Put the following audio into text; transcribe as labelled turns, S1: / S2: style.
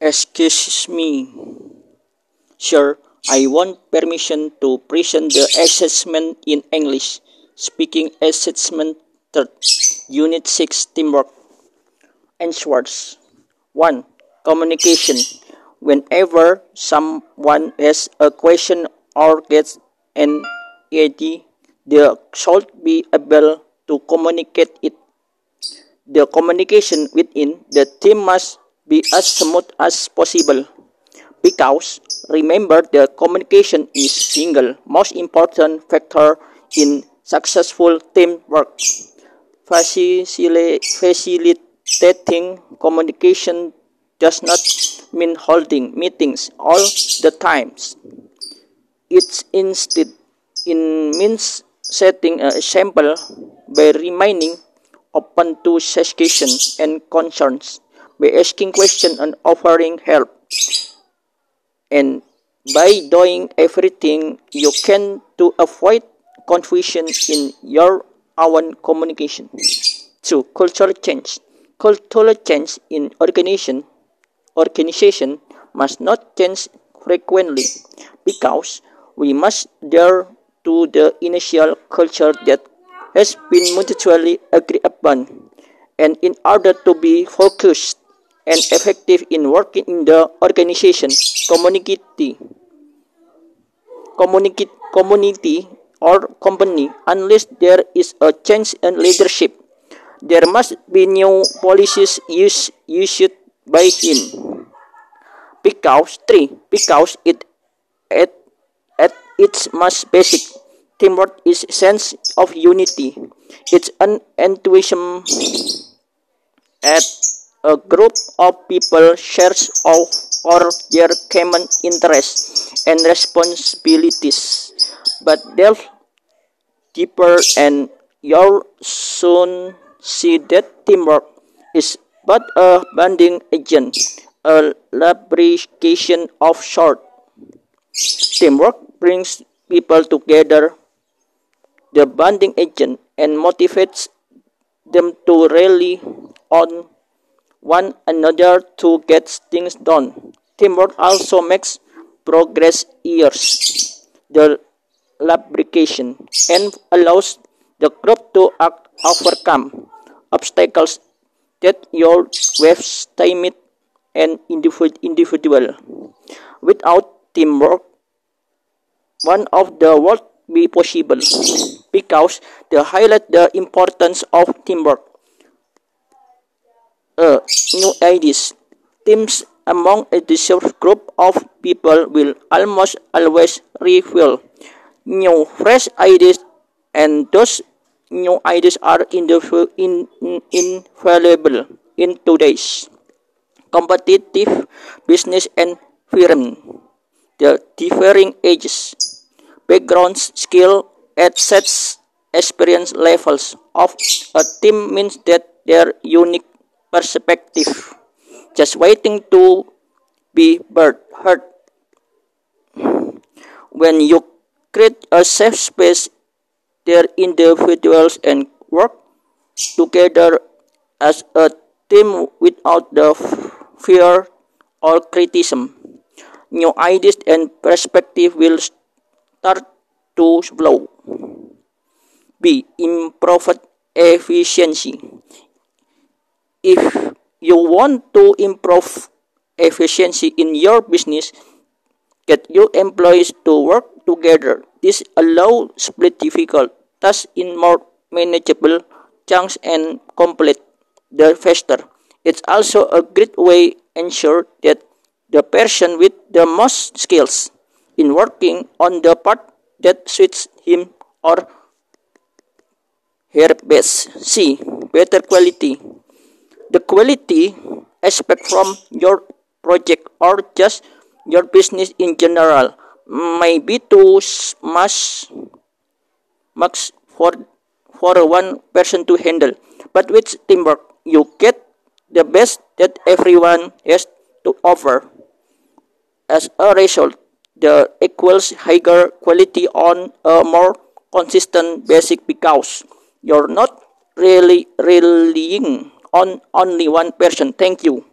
S1: Excuse me, sir. I want permission to present the assessment in English. Speaking assessment third, Unit 6 Teamwork. Answers 1. Communication. Whenever someone has a question or gets an idea, they should be able to communicate it. The communication within the team must be as smooth as possible. Because remember the communication is single most important factor in successful teamwork. Facili- facilitating communication does not mean holding meetings all the times. It instead in means setting an example by remaining open to suggestions and concerns by asking questions and offering help and by doing everything you can to avoid confusion in your own communication. 2. Cultural change. Cultural change in organization organization must not change frequently because we must adhere to the initial culture that has been mutually agreed upon and in order to be focused and effective in working in the organization, community, community, or company unless there is a change in leadership. There must be new policies used, used by him. Because three, because it at, at its most basic teamwork is sense of unity. It's an enthusiasm at a group of people shares of or their common interests and responsibilities, but delve deeper and you'll soon see that teamwork is but a bonding agent, a lubrication of sort. Teamwork brings people together, the bonding agent, and motivates them to rally on one another to get things done. Teamwork also makes progress easier. The lubrication and allows the group to act, overcome obstacles that your waves timid and individual. Without teamwork, one of the won't be possible because they highlight the importance of teamwork uh, new ideas. Teams among a diverse group of people will almost always reveal new fresh ideas and those new ideas are in, invaluable in today's competitive business environment. The differing ages, backgrounds, skill, assets, experience levels of a team means that their unique perspective, just waiting to be heard. When you create a safe space, there individuals and work together as a team without the fear or criticism. New ideas and perspective will start to flow. B. Improved efficiency if you want to improve efficiency in your business, get your employees to work together. This allows split difficult tasks in more manageable chunks and complete the faster. It's also a great way ensure that the person with the most skills in working on the part that suits him or her best. C. Better quality the quality aspect from your project or just your business in general. May be too much much for for one person to handle. But with teamwork you get the best that everyone has to offer. As a result the equals higher quality on a more consistent basic because you're not really relying on only one person. Thank you.